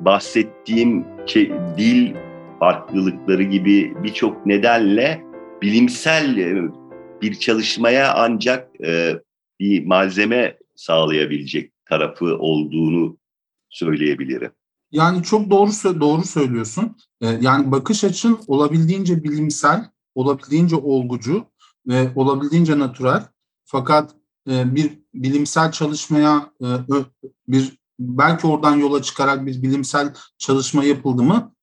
bahsettiğim dil farklılıkları gibi birçok nedenle bilimsel e, bir çalışmaya ancak e, bir malzeme sağlayabilecek tarafı olduğunu söyleyebilirim. Yani çok doğru doğru söylüyorsun. Ee, yani bakış açın olabildiğince bilimsel, olabildiğince olgucu ve olabildiğince natürel. Fakat e, bir bilimsel çalışmaya e, bir belki oradan yola çıkarak bir bilimsel çalışma yapıldı mı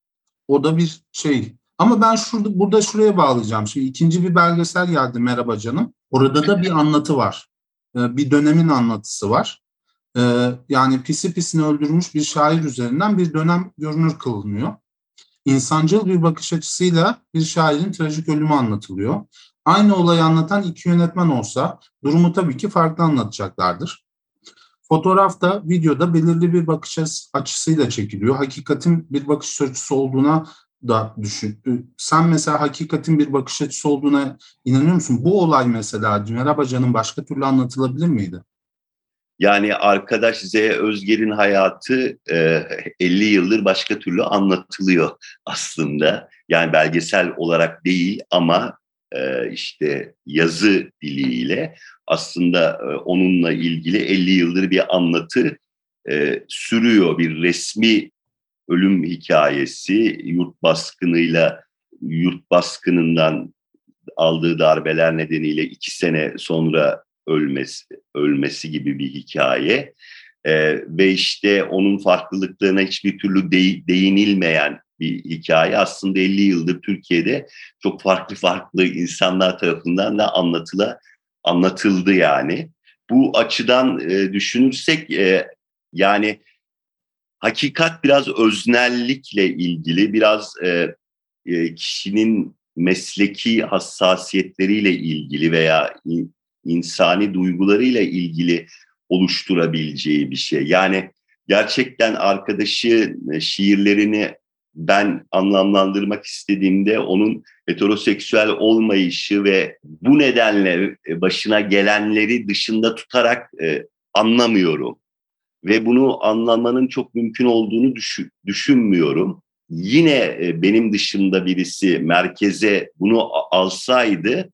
o da bir şey. Ama ben şurada burada şuraya bağlayacağım. Şimdi ikinci bir belgesel geldi Merhaba Canım. Orada da bir anlatı var. E, bir dönemin anlatısı var. Yani pisi pisini öldürmüş bir şair üzerinden bir dönem görünür kılınıyor. İnsancıl bir bakış açısıyla bir şairin trajik ölümü anlatılıyor. Aynı olayı anlatan iki yönetmen olsa durumu tabii ki farklı anlatacaklardır. Fotoğrafta, videoda belirli bir bakış açısıyla çekiliyor. Hakikatin bir bakış açısı olduğuna da düşün. Sen mesela hakikatin bir bakış açısı olduğuna inanıyor musun? Bu olay mesela Merhaba Can'ın başka türlü anlatılabilir miydi? Yani arkadaş Z Özger'in hayatı e, 50 yıldır başka türlü anlatılıyor aslında. Yani belgesel olarak değil ama e, işte yazı diliyle aslında e, onunla ilgili 50 yıldır bir anlatı e, sürüyor. Bir resmi ölüm hikayesi yurt baskınıyla yurt baskınından aldığı darbeler nedeniyle iki sene sonra ölmesi ölmesi gibi bir hikaye e, ve işte onun farklılıklarına hiçbir türlü de, değinilmeyen bir hikaye aslında 50 yıldır Türkiye'de çok farklı farklı insanlar tarafından da anlatıla anlatıldı yani. Bu açıdan e, düşünürsek e, yani hakikat biraz öznellikle ilgili, biraz e, e, kişinin mesleki hassasiyetleriyle ilgili veya in, insani duygularıyla ilgili oluşturabileceği bir şey. Yani gerçekten arkadaşı e, şiirlerini ben anlamlandırmak istediğimde onun heteroseksüel olmayışı ve bu nedenle e, başına gelenleri dışında tutarak e, anlamıyorum. Ve bunu anlamanın çok mümkün olduğunu düşün, düşünmüyorum. Yine e, benim dışında birisi merkeze bunu alsaydı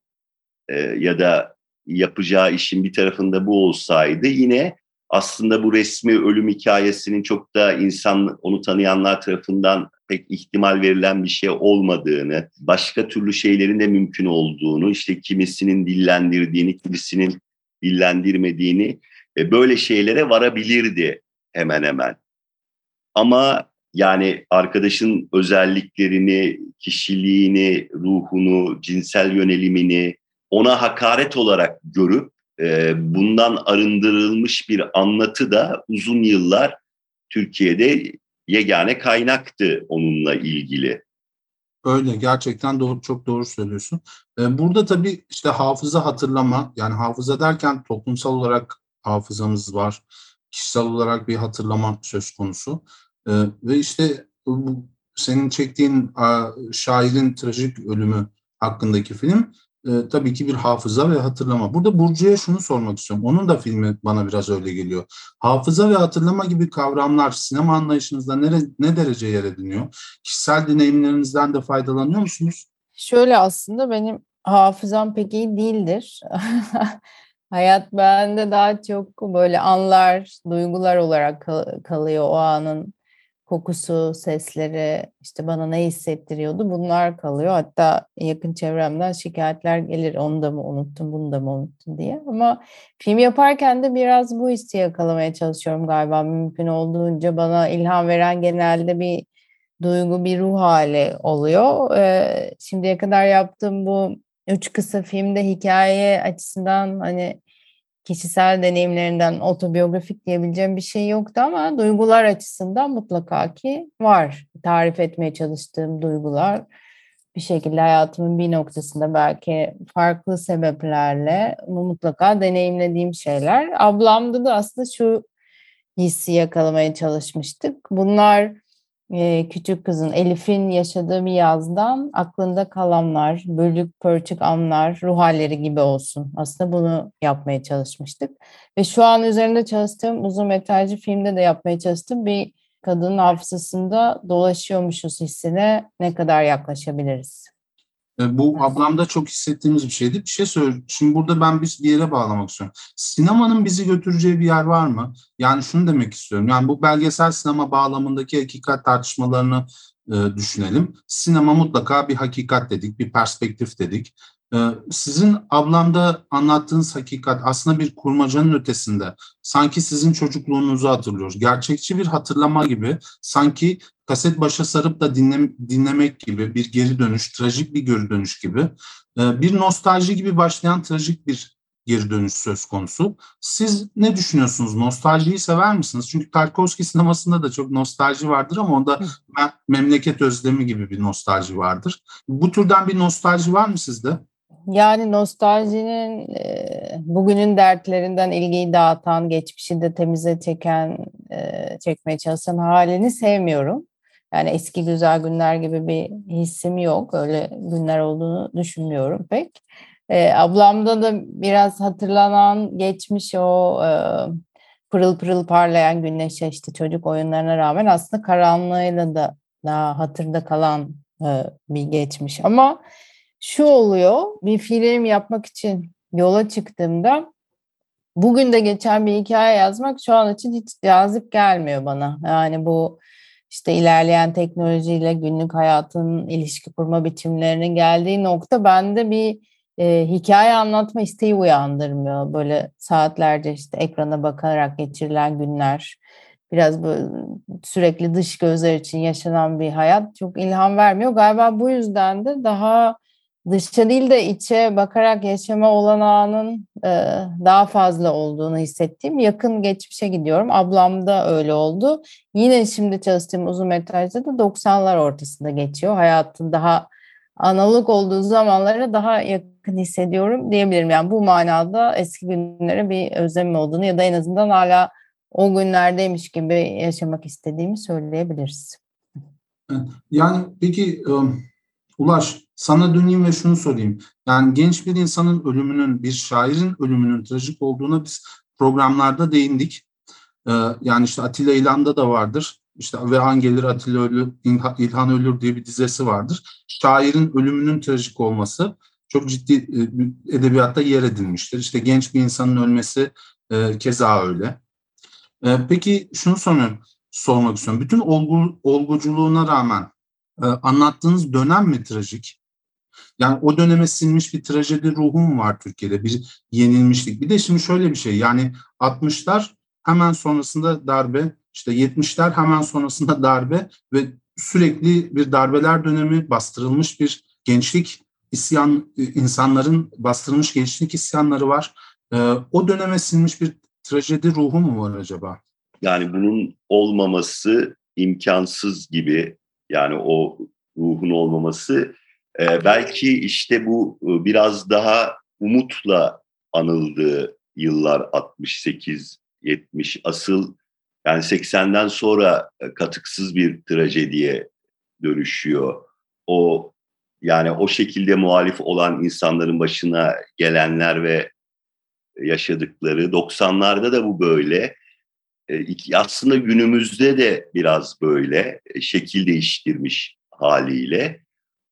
ya da yapacağı işin bir tarafında bu olsaydı yine aslında bu resmi ölüm hikayesinin çok da insan onu tanıyanlar tarafından pek ihtimal verilen bir şey olmadığını, başka türlü şeylerin de mümkün olduğunu, işte kimisinin dillendirdiğini, kimisinin dillendirmediğini e, böyle şeylere varabilirdi hemen hemen. Ama yani arkadaşın özelliklerini, kişiliğini, ruhunu, cinsel yönelimini ona hakaret olarak görüp e, bundan arındırılmış bir anlatı da uzun yıllar Türkiye'de yegane kaynaktı onunla ilgili. Öyle gerçekten doğru çok doğru söylüyorsun. Ee, burada tabii işte hafıza hatırlama yani hafıza derken toplumsal olarak hafızamız var. Kişisel olarak bir hatırlama söz konusu. Ee, ve işte senin çektiğin şairin trajik ölümü hakkındaki film e, tabii ki bir hafıza ve hatırlama. Burada Burcu'ya şunu sormak istiyorum. Onun da filmi bana biraz öyle geliyor. Hafıza ve hatırlama gibi kavramlar sinema anlayışınızda nere, ne derece yer ediniyor? Kişisel deneyimlerinizden de faydalanıyor musunuz? Şöyle aslında benim hafızam pek iyi değildir. Hayat bende daha çok böyle anlar, duygular olarak kal- kalıyor o anın kokusu, sesleri işte bana ne hissettiriyordu bunlar kalıyor. Hatta yakın çevremden şikayetler gelir onu da mı unuttun bunu da mı unuttun diye. Ama film yaparken de biraz bu hissi yakalamaya çalışıyorum galiba mümkün olduğunca bana ilham veren genelde bir duygu bir ruh hali oluyor. Ee, şimdiye kadar yaptığım bu üç kısa filmde hikaye açısından hani kişisel deneyimlerinden otobiyografik diyebileceğim bir şey yoktu ama duygular açısından mutlaka ki var. Tarif etmeye çalıştığım duygular bir şekilde hayatımın bir noktasında belki farklı sebeplerle mutlaka deneyimlediğim şeyler. Ablamda da aslında şu hissi yakalamaya çalışmıştık. Bunlar küçük kızın Elif'in yaşadığı bir yazdan aklında kalanlar, bölük pörçük anlar, ruh halleri gibi olsun. Aslında bunu yapmaya çalışmıştık. Ve şu an üzerinde çalıştığım uzun metrajlı filmde de yapmaya çalıştığım bir kadının hafızasında dolaşıyormuşuz hissine ne kadar yaklaşabiliriz? E, bu ablamda çok hissettiğimiz bir şeydi. Bir şey söyle. Şimdi burada ben bir, bir yere bağlamak istiyorum. Sinemanın bizi götüreceği bir yer var mı? Yani şunu demek istiyorum. Yani bu belgesel sinema bağlamındaki hakikat tartışmalarını e, düşünelim. Sinema mutlaka bir hakikat dedik, bir perspektif dedik. Ee, sizin ablamda anlattığınız hakikat aslında bir kurmacanın ötesinde. Sanki sizin çocukluğunuzu hatırlıyoruz. Gerçekçi bir hatırlama gibi, sanki kaset başa sarıp da dinle, dinlemek gibi bir geri dönüş, trajik bir geri dönüş gibi. Ee, bir nostalji gibi başlayan trajik bir geri dönüş söz konusu. Siz ne düşünüyorsunuz? Nostaljiyi sever misiniz? Çünkü Tarkovski sinemasında da çok nostalji vardır ama onda memleket özlemi gibi bir nostalji vardır. Bu türden bir nostalji var mı sizde? Yani nostaljinin bugünün dertlerinden ilgiyi dağıtan, geçmişi de temize çeken, çekmeye çalışan halini sevmiyorum. Yani eski güzel günler gibi bir hissim yok. Öyle günler olduğunu düşünmüyorum pek. ablamda da biraz hatırlanan geçmiş o pırıl pırıl parlayan güneşe işte çocuk oyunlarına rağmen aslında karanlığıyla da daha hatırda kalan bir geçmiş. Ama şu oluyor, bir film yapmak için yola çıktığımda bugün de geçen bir hikaye yazmak şu an için hiç cazip gelmiyor bana. Yani bu işte ilerleyen teknolojiyle günlük hayatın ilişki kurma biçimlerinin geldiği nokta bende bir e, hikaye anlatma isteği uyandırmıyor. Böyle saatlerce işte ekrana bakarak geçirilen günler, biraz böyle sürekli dış gözler için yaşanan bir hayat çok ilham vermiyor. Galiba bu yüzden de daha dışa değil de içe bakarak yaşama olanağının e, daha fazla olduğunu hissettiğim yakın geçmişe gidiyorum. Ablam da öyle oldu. Yine şimdi çalıştığım uzun metrajda da 90'lar ortasında geçiyor. Hayatın daha analog olduğu zamanlara daha yakın hissediyorum diyebilirim. Yani bu manada eski günlere bir özlem olduğunu ya da en azından hala o günlerdeymiş gibi yaşamak istediğimi söyleyebiliriz. Yani peki Ulaş sana döneyim ve şunu sorayım. Yani genç bir insanın ölümünün, bir şairin ölümünün trajik olduğuna biz programlarda değindik. Ee, yani işte Atilla İlhan'da da vardır. İşte ve an gelir Atilla ölür, İlhan ölür diye bir dizesi vardır. Şairin ölümünün trajik olması çok ciddi e, edebiyatta yer edilmiştir. İşte genç bir insanın ölmesi e, keza öyle. E, peki şunu soruyorum, sormak istiyorum. Bütün olgu, olguculuğuna rağmen e, anlattığınız dönem mi trajik? Yani o döneme sinmiş bir trajedi ruhum var Türkiye'de. Bir yenilmişlik. Bir de şimdi şöyle bir şey yani 60'lar hemen sonrasında darbe, işte 70'ler hemen sonrasında darbe ve sürekli bir darbeler dönemi bastırılmış bir gençlik isyan insanların bastırılmış gençlik isyanları var. Ee, o döneme sinmiş bir trajedi ruhu mu var acaba? Yani bunun olmaması imkansız gibi yani o ruhun olmaması e, belki işte bu e, biraz daha umutla anıldığı yıllar 68 70 asıl yani 80'den sonra e, katıksız bir trajediye dönüşüyor. O yani o şekilde muhalif olan insanların başına gelenler ve yaşadıkları 90'larda da bu böyle. E, aslında günümüzde de biraz böyle şekil değiştirmiş haliyle.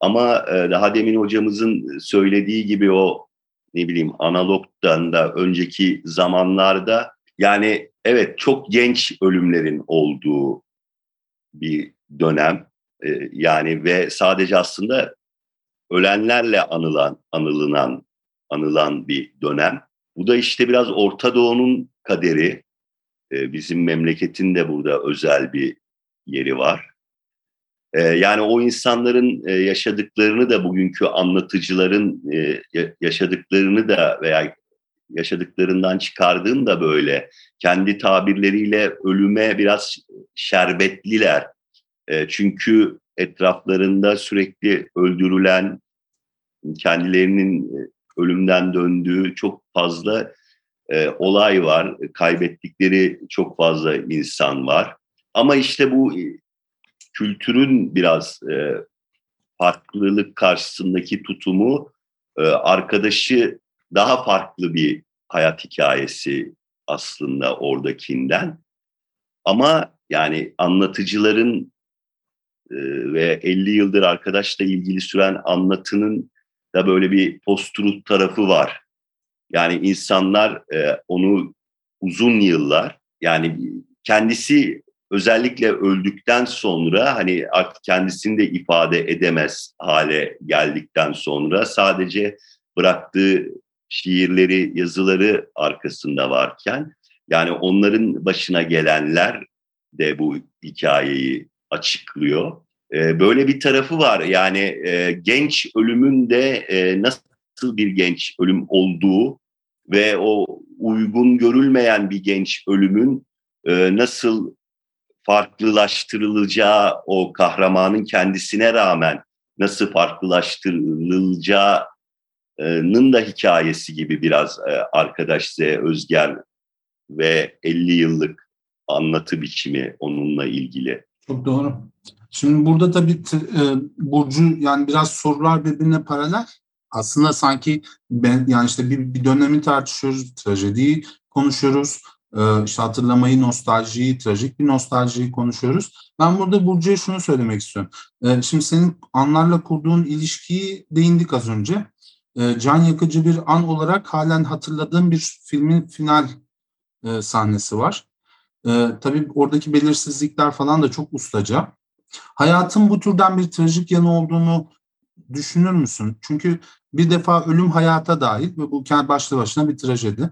Ama e, daha demin hocamızın söylediği gibi o ne bileyim analogdan da önceki zamanlarda yani evet çok genç ölümlerin olduğu bir dönem yani ve sadece aslında ölenlerle anılan anılınan anılan bir dönem. Bu da işte biraz Orta Doğu'nun kaderi ee, bizim memleketin de burada özel bir yeri var. Ee, yani o insanların e, yaşadıklarını da bugünkü anlatıcıların e, yaşadıklarını da veya yaşadıklarından çıkardığım da böyle kendi tabirleriyle ölüme biraz şerbetliler. Ee, çünkü etraflarında sürekli öldürülen, kendilerinin e, ölümden döndüğü çok fazla e, olay var. Kaybettikleri çok fazla insan var. Ama işte bu e, kültürün biraz e, farklılık karşısındaki tutumu e, arkadaşı daha farklı bir hayat hikayesi aslında oradakinden. Ama Yani anlatıcıların e, ve 50 yıldır arkadaşla ilgili süren anlatının da böyle bir post tarafı var. Yani insanlar e, onu uzun yıllar yani kendisi özellikle öldükten sonra hani artık kendisini de ifade edemez hale geldikten sonra sadece bıraktığı şiirleri, yazıları arkasında varken yani onların başına gelenler de bu hikayeyi açıklıyor. Ee, böyle bir tarafı var. Yani e, genç ölümün de e, nasıl bir genç ölüm olduğu ve o uygun görülmeyen bir genç ölümün e, nasıl farklılaştırılacağı o kahramanın kendisine rağmen nasıl farklılaştırılacağının da hikayesi gibi biraz arkadaş Z Özger ve 50 yıllık anlatı biçimi onunla ilgili. Çok doğru. Şimdi burada tabii e, Burcu yani biraz sorular birbirine paralel. Aslında sanki ben yani işte bir, bir dönemi tartışıyoruz, trajediyi konuşuyoruz. E, işte hatırlamayı, nostaljiyi, trajik bir nostaljiyi konuşuyoruz. Ben burada Burcu'ya şunu söylemek istiyorum. E, şimdi senin anlarla kurduğun ilişkiyi değindik az önce. E, can yakıcı bir an olarak halen hatırladığım bir filmin final e, sahnesi var. Tabii oradaki belirsizlikler falan da çok ustaca. Hayatın bu türden bir trajik yanı olduğunu düşünür müsün? Çünkü bir defa ölüm hayata dahil ve bu başlı başına bir trajedi.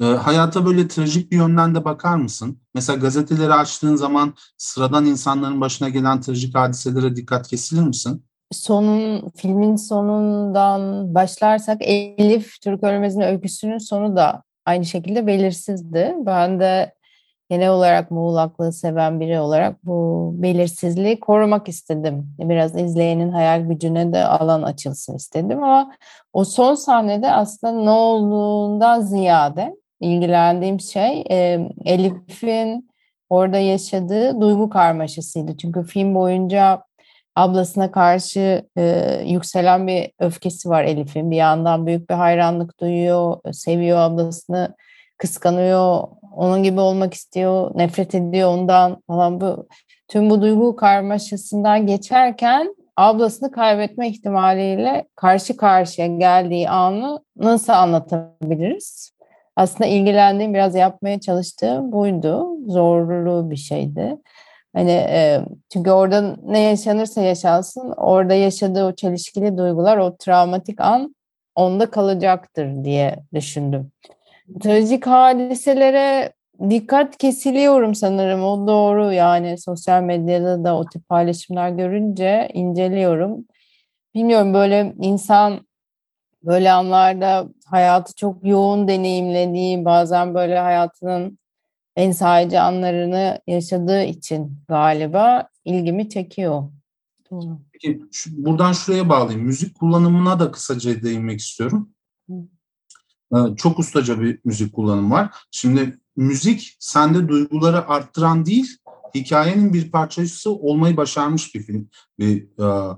E, hayata böyle trajik bir yönden de bakar mısın? Mesela gazeteleri açtığın zaman sıradan insanların başına gelen trajik hadiselere dikkat kesilir misin? Sonun, filmin sonundan başlarsak Elif Türk Ölmez'in öyküsünün sonu da aynı şekilde belirsizdi. Ben de genel olarak muğlaklığı seven biri olarak bu belirsizliği korumak istedim. Biraz izleyenin hayal gücüne de alan açılsın istedim ama o son sahnede aslında ne olduğundan ziyade ilgilendiğim şey e, Elif'in orada yaşadığı duygu karmaşasıydı. Çünkü film boyunca ablasına karşı e, yükselen bir öfkesi var Elif'in. Bir yandan büyük bir hayranlık duyuyor, seviyor ablasını, kıskanıyor, onun gibi olmak istiyor, nefret ediyor ondan falan bu tüm bu duygu karmaşasından geçerken ablasını kaybetme ihtimaliyle karşı karşıya geldiği anı nasıl anlatabiliriz? Aslında ilgilendiğim, biraz yapmaya çalıştığım buydu. Zorlu bir şeydi. Hani çünkü orada ne yaşanırsa yaşansın, orada yaşadığı o çelişkili duygular, o travmatik an onda kalacaktır diye düşündüm trajik hadiselere dikkat kesiliyorum sanırım. O doğru yani sosyal medyada da o tip paylaşımlar görünce inceliyorum. Bilmiyorum böyle insan böyle anlarda hayatı çok yoğun deneyimlediği bazen böyle hayatının en sadece anlarını yaşadığı için galiba ilgimi çekiyor. Peki şu, buradan şuraya bağlayayım. Müzik kullanımına da kısaca değinmek istiyorum. Hı. Ee, çok ustaca bir müzik kullanım var. Şimdi müzik sende duyguları arttıran değil, hikayenin bir parçası olmayı başarmış bir film, bir e,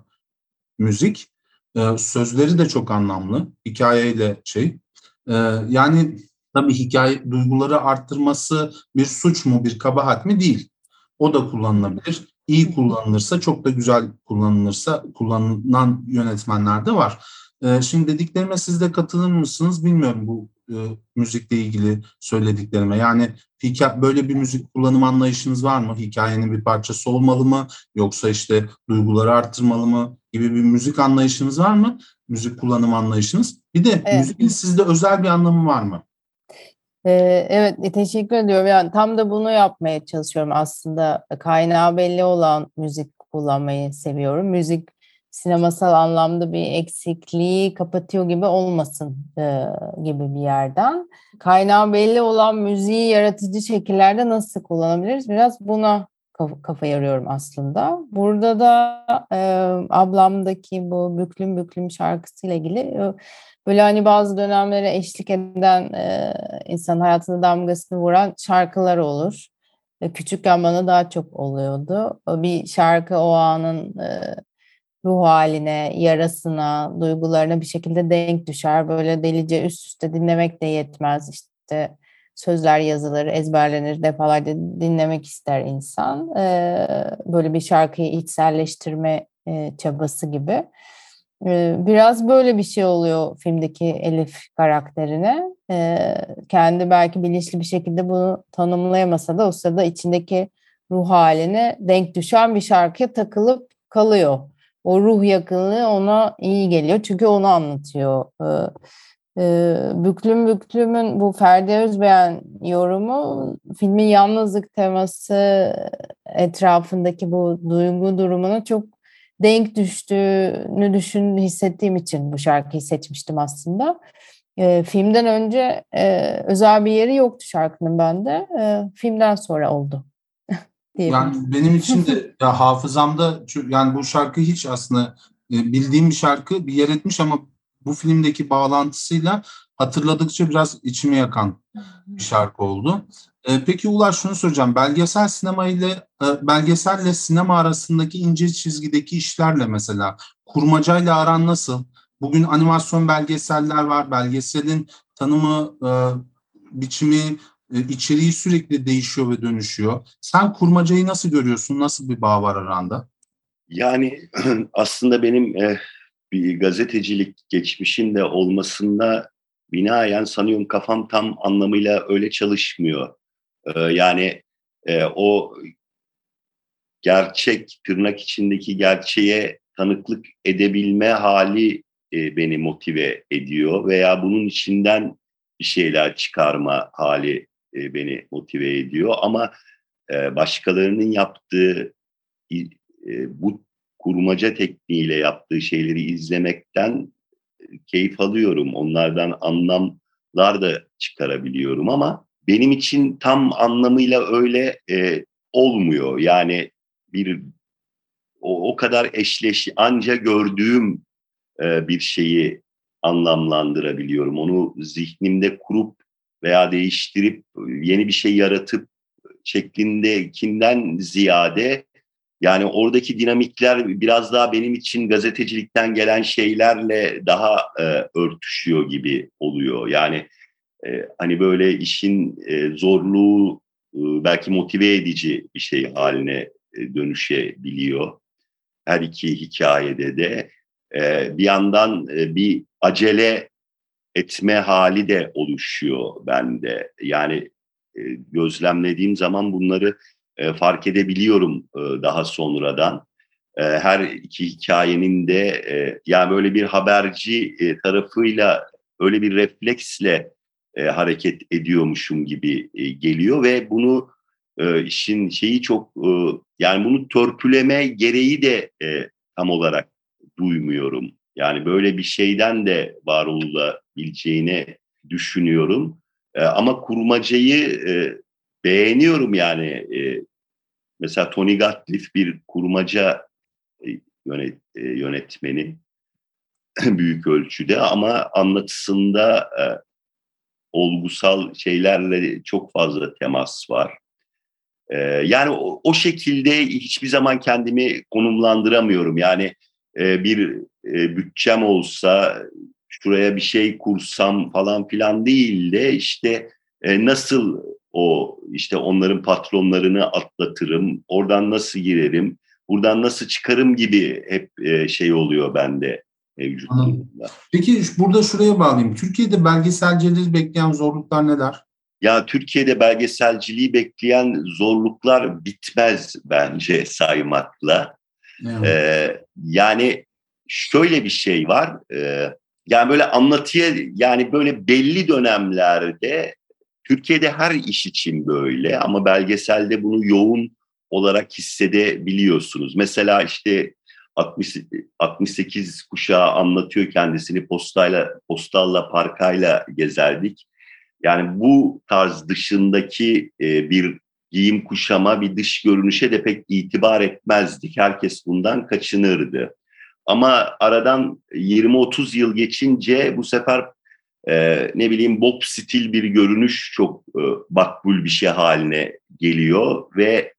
müzik. E, sözleri de çok anlamlı, hikayeyle şey. E, yani tabii hikaye duyguları arttırması bir suç mu, bir kabahat mi değil. O da kullanılabilir. İyi kullanılırsa, çok da güzel kullanılırsa kullanılan yönetmenler de var. Ee, şimdi dediklerime siz de katılır mısınız bilmiyorum bu e, müzikle ilgili söylediklerime. Yani hikaye, böyle bir müzik kullanım anlayışınız var mı? Hikayenin bir parçası olmalı mı? Yoksa işte duyguları arttırmalı mı? Gibi bir müzik anlayışınız var mı? Müzik kullanım anlayışınız. Bir de evet. müzikin sizde özel bir anlamı var mı? Ee, evet teşekkür ediyorum. Yani tam da bunu yapmaya çalışıyorum aslında. Kaynağı belli olan müzik kullanmayı seviyorum. Müzik sinemasal anlamda bir eksikliği kapatıyor gibi olmasın e, gibi bir yerden. Kaynağı belli olan müziği yaratıcı şekillerde nasıl kullanabiliriz? Biraz buna kafa, yarıyorum aslında. Burada da e, ablamdaki bu Büklüm Büklüm şarkısıyla ilgili böyle hani bazı dönemlere eşlik eden e, insan hayatına damgasını vuran şarkılar olur. E, küçükken bana daha çok oluyordu. Bir şarkı o anın e, ruh haline, yarasına, duygularına bir şekilde denk düşer. Böyle delice üst üste dinlemek de yetmez. İşte sözler yazılır, ezberlenir, defalarca dinlemek ister insan. Böyle bir şarkıyı içselleştirme çabası gibi. Biraz böyle bir şey oluyor filmdeki Elif karakterine. Kendi belki bilinçli bir şekilde bunu tanımlayamasa da o sırada içindeki ruh haline denk düşen bir şarkıya takılıp kalıyor. O ruh yakınlığı ona iyi geliyor çünkü onu anlatıyor. Büklüm Büklüm'ün bu Ferdi Özbeğen yorumu filmin yalnızlık teması etrafındaki bu duygu durumuna çok denk düştüğünü düşün hissettiğim için bu şarkıyı seçmiştim aslında. E, filmden önce e, özel bir yeri yoktu şarkının bende. E, filmden sonra oldu. yani benim için de ya hafızamda yani bu şarkı hiç aslında e, bildiğim bir şarkı bir yer etmiş ama bu filmdeki bağlantısıyla hatırladıkça biraz içimi yakan bir şarkı oldu. E, peki Ulaş şunu soracağım. Belgesel sinema ile e, belgeselle sinema arasındaki ince çizgideki işlerle mesela kurmacayla aran nasıl? Bugün animasyon belgeseller var. Belgeselin tanımı, e, biçimi, e, içeriği sürekli değişiyor ve dönüşüyor. Sen kurmacayı nasıl görüyorsun? Nasıl bir bağ var aranda? Yani aslında benim e, bir gazetecilik geçmişinde olmasında binaen sanıyorum kafam tam anlamıyla öyle çalışmıyor. Ee, yani e, o gerçek, tırnak içindeki gerçeğe tanıklık edebilme hali e, beni motive ediyor veya bunun içinden bir şeyler çıkarma hali e, beni motive ediyor. Ama e, başkalarının yaptığı e, bu kurmaca tekniğiyle yaptığı şeyleri izlemekten e, keyif alıyorum. Onlardan anlamlar da çıkarabiliyorum ama benim için tam anlamıyla öyle e, olmuyor. Yani bir o, o kadar eşleş anca gördüğüm e, bir şeyi anlamlandırabiliyorum. Onu zihnimde kurup veya değiştirip yeni bir şey yaratıp şeklindekinden ziyade yani oradaki dinamikler biraz daha benim için gazetecilikten gelen şeylerle daha e, örtüşüyor gibi oluyor. Yani e, hani böyle işin e, zorluğu e, belki motive edici bir şey haline e, dönüşebiliyor. Her iki hikayede de e, bir yandan e, bir acele etme hali de oluşuyor bende. Yani e, gözlemlediğim zaman bunları e, fark edebiliyorum e, daha sonradan. E, her iki hikayenin de e, yani böyle bir haberci e, tarafıyla öyle bir refleksle e, hareket ediyormuşum gibi e, geliyor ve bunu e, işin şeyi çok e, yani bunu törpüleme gereği de e, tam olarak duymuyorum. Yani böyle bir şeyden de var olabileceğini düşünüyorum. E, ama kurmacayı e, beğeniyorum yani. E, mesela Tony Gatliff bir kurmaca e, yönet, e, yönetmeni büyük ölçüde ama anlatısında e, olgusal şeylerle çok fazla temas var. Ee, yani o, o şekilde hiçbir zaman kendimi konumlandıramıyorum. Yani e, bir e, bütçem olsa şuraya bir şey kursam falan filan değil de işte e, nasıl o işte onların patronlarını atlatırım, oradan nasıl girerim, buradan nasıl çıkarım gibi hep e, şey oluyor bende mevcut durumda. Peki burada şuraya bağlayayım. Türkiye'de belgeselcileri bekleyen zorluklar neler? Ya Türkiye'de belgeselciliği bekleyen zorluklar bitmez bence saymakla. Evet. Ee, yani şöyle bir şey var. E, yani böyle anlatıya yani böyle belli dönemlerde Türkiye'de her iş için böyle ama belgeselde bunu yoğun olarak hissedebiliyorsunuz. Mesela işte 60, 68 kuşağı anlatıyor kendisini postayla, postalla, parkayla gezerdik. Yani bu tarz dışındaki e, bir giyim kuşama, bir dış görünüşe de pek itibar etmezdik. Herkes bundan kaçınırdı. Ama aradan 20-30 yıl geçince bu sefer e, ne bileyim bob stil bir görünüş çok e, makbul bir şey haline geliyor ve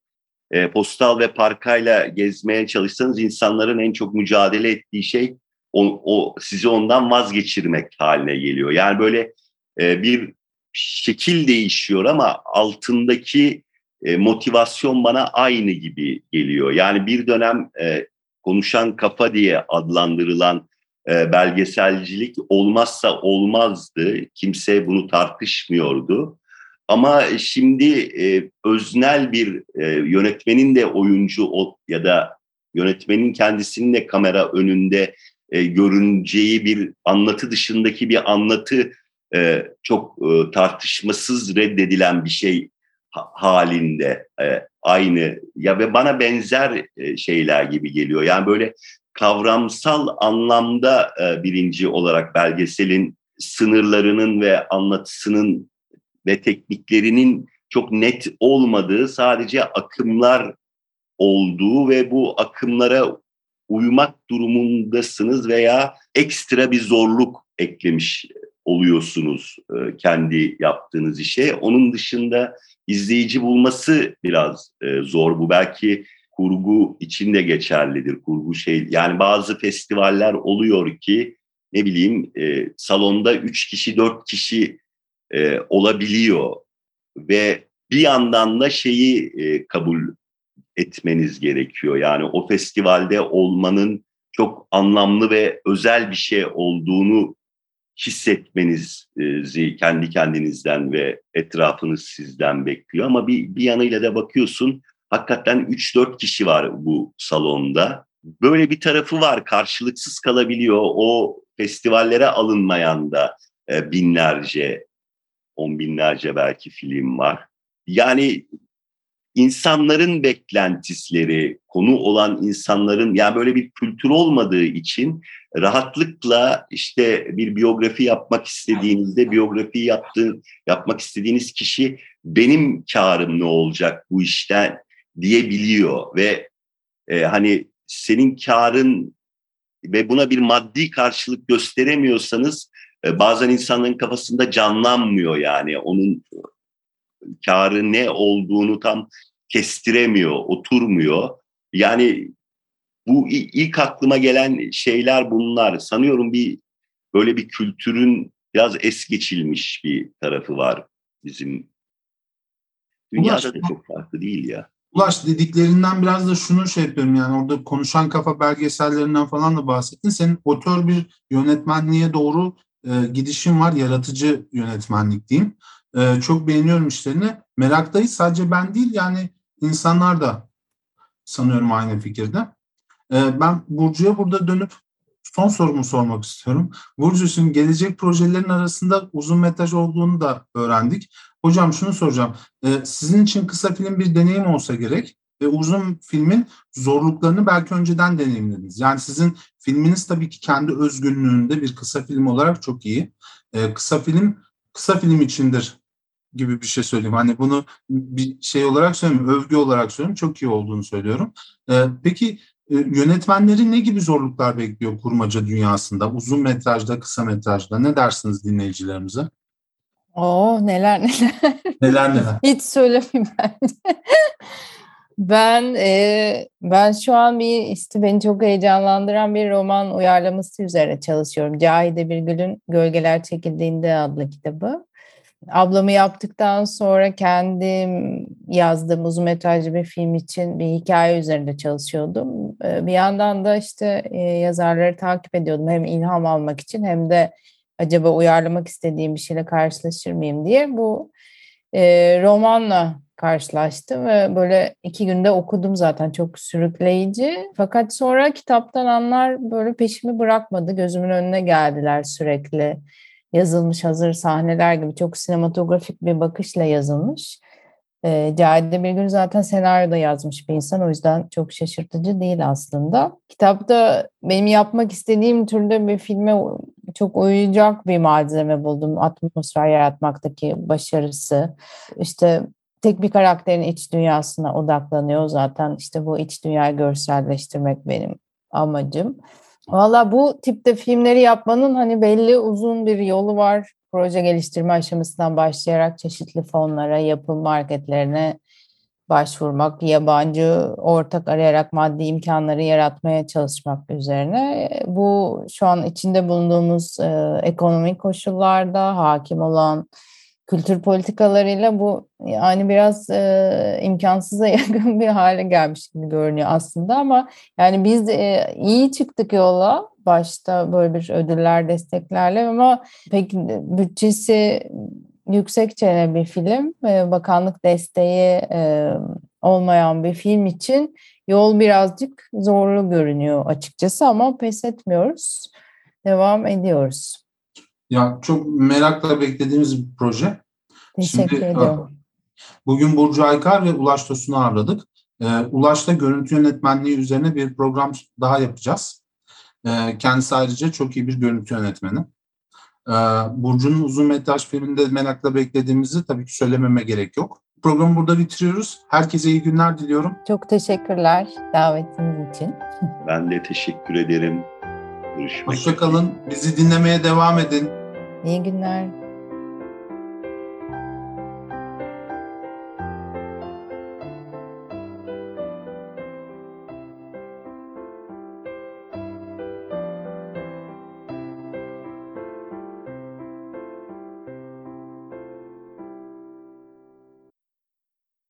e, postal ve parkayla gezmeye çalışsanız insanların en çok mücadele ettiği şey o, o sizi ondan vazgeçirmek haline geliyor. Yani böyle e, bir şekil değişiyor ama altındaki e, motivasyon bana aynı gibi geliyor. Yani bir dönem e, konuşan kafa diye adlandırılan e, belgeselcilik olmazsa olmazdı. Kimse bunu tartışmıyordu. Ama şimdi e, öznel bir e, yönetmenin de oyuncu ya da yönetmenin kendisinin de kamera önünde e, görüneceği bir anlatı dışındaki bir anlatı e, çok e, tartışmasız reddedilen bir şey ha, halinde e, aynı ya ve bana benzer e, şeyler gibi geliyor. Yani böyle kavramsal anlamda e, birinci olarak belgeselin sınırlarının ve anlatısının ve tekniklerinin çok net olmadığı sadece akımlar olduğu ve bu akımlara uymak durumundasınız veya ekstra bir zorluk eklemiş oluyorsunuz e, kendi yaptığınız işe. Onun dışında izleyici bulması biraz e, zor. Bu belki kurgu için de geçerlidir. Kurgu şey yani bazı festivaller oluyor ki ne bileyim e, salonda üç kişi dört kişi e, olabiliyor ve bir yandan da şeyi e, kabul etmeniz gerekiyor. Yani o festivalde olmanın çok anlamlı ve özel bir şey olduğunu hissetmenizi kendi kendinizden ve etrafınız sizden bekliyor. Ama bir, bir yanıyla da bakıyorsun hakikaten 3-4 kişi var bu salonda. Böyle bir tarafı var karşılıksız kalabiliyor. O festivallere alınmayan da e, binlerce, on binlerce belki film var. Yani insanların beklentileri, konu olan insanların yani böyle bir kültür olmadığı için rahatlıkla işte bir biyografi yapmak istediğinizde biyografi yaptığı, yapmak istediğiniz kişi benim karım ne olacak bu işten diyebiliyor ve e, hani senin karın ve buna bir maddi karşılık gösteremiyorsanız e, bazen insanların kafasında canlanmıyor yani onun karı ne olduğunu tam kestiremiyor, oturmuyor. Yani bu ilk aklıma gelen şeyler bunlar. Sanıyorum bir böyle bir kültürün biraz es geçilmiş bir tarafı var bizim. Dünyada da çok farklı değil ya. Ulaş dediklerinden biraz da şunu şey yapıyorum yani orada konuşan kafa belgesellerinden falan da bahsettin. Senin otör bir yönetmenliğe doğru e, gidişin var. Yaratıcı yönetmenlik diyeyim. E, çok beğeniyorum işlerini. Meraktayız sadece ben değil yani insanlar da sanıyorum aynı fikirde. E, ben Burcu'ya burada dönüp son sorumu sormak istiyorum. Burcu şimdi gelecek projelerin arasında uzun metraj olduğunu da öğrendik. Hocam şunu soracağım. E, sizin için kısa film bir deneyim olsa gerek ve uzun filmin zorluklarını belki önceden deneyimlediniz. Yani sizin filminiz tabii ki kendi özgünlüğünde bir kısa film olarak çok iyi. E, kısa film kısa film içindir gibi bir şey söyleyeyim. Hani bunu bir şey olarak söylemiyorum, övgü olarak söylüyorum. Çok iyi olduğunu söylüyorum. Ee, peki e, yönetmenleri ne gibi zorluklar bekliyor kurmaca dünyasında? Uzun metrajda, kısa metrajda. Ne dersiniz dinleyicilerimize? Oo neler neler. Neler neler. Hiç söylemeyeyim bence. ben e, ben şu an bir işte beni çok heyecanlandıran bir roman uyarlaması üzerine çalışıyorum. Cahide Birgül'ün Gölgeler Çekildiğinde adlı kitabı. Ablamı yaptıktan sonra kendim yazdığım uzun metrajlı bir film için bir hikaye üzerinde çalışıyordum. Bir yandan da işte yazarları takip ediyordum hem ilham almak için hem de acaba uyarlamak istediğim bir şeyle karşılaşır mıyım diye bu romanla karşılaştım ve böyle iki günde okudum zaten çok sürükleyici. Fakat sonra kitaptan anlar böyle peşimi bırakmadı. Gözümün önüne geldiler sürekli yazılmış hazır sahneler gibi çok sinematografik bir bakışla yazılmış. E, Cahide Bilgün zaten senaryoda yazmış bir insan o yüzden çok şaşırtıcı değil aslında. Kitapta benim yapmak istediğim türde bir filme çok uyacak bir malzeme buldum. Atmosfer yaratmaktaki başarısı. İşte tek bir karakterin iç dünyasına odaklanıyor zaten işte bu iç dünyayı görselleştirmek benim amacım. Valla bu tipte filmleri yapmanın hani belli uzun bir yolu var. Proje geliştirme aşamasından başlayarak çeşitli fonlara, yapım marketlerine başvurmak, yabancı ortak arayarak maddi imkanları yaratmaya çalışmak üzerine. Bu şu an içinde bulunduğumuz e, ekonomik koşullarda hakim olan kültür politikalarıyla bu yani biraz e, imkansıza yakın bir hale gelmiş gibi görünüyor aslında ama yani biz e, iyi çıktık yola başta böyle bir ödüller desteklerle ama pek bütçesi yüksekçe bir film e, bakanlık desteği e, olmayan bir film için yol birazcık zorlu görünüyor açıkçası ama pes etmiyoruz devam ediyoruz. Ya çok merakla beklediğimiz bir proje. Teşekkür Şimdi, ediyorum. Bugün Burcu Aykar ve Ulaş Tosun'u ağırladık. Ee, Ulaş'ta görüntü yönetmenliği üzerine bir program daha yapacağız. Ee, kendisi ayrıca çok iyi bir görüntü yönetmeni. Ee, Burcu'nun uzun metraj filminde merakla beklediğimizi tabii ki söylememe gerek yok. Programı burada bitiriyoruz. Herkese iyi günler diliyorum. Çok teşekkürler davetiniz için. Ben de teşekkür ederim. Görüşmek üzere. Hoşçakalın. Bizi dinlemeye devam edin. İyi günler.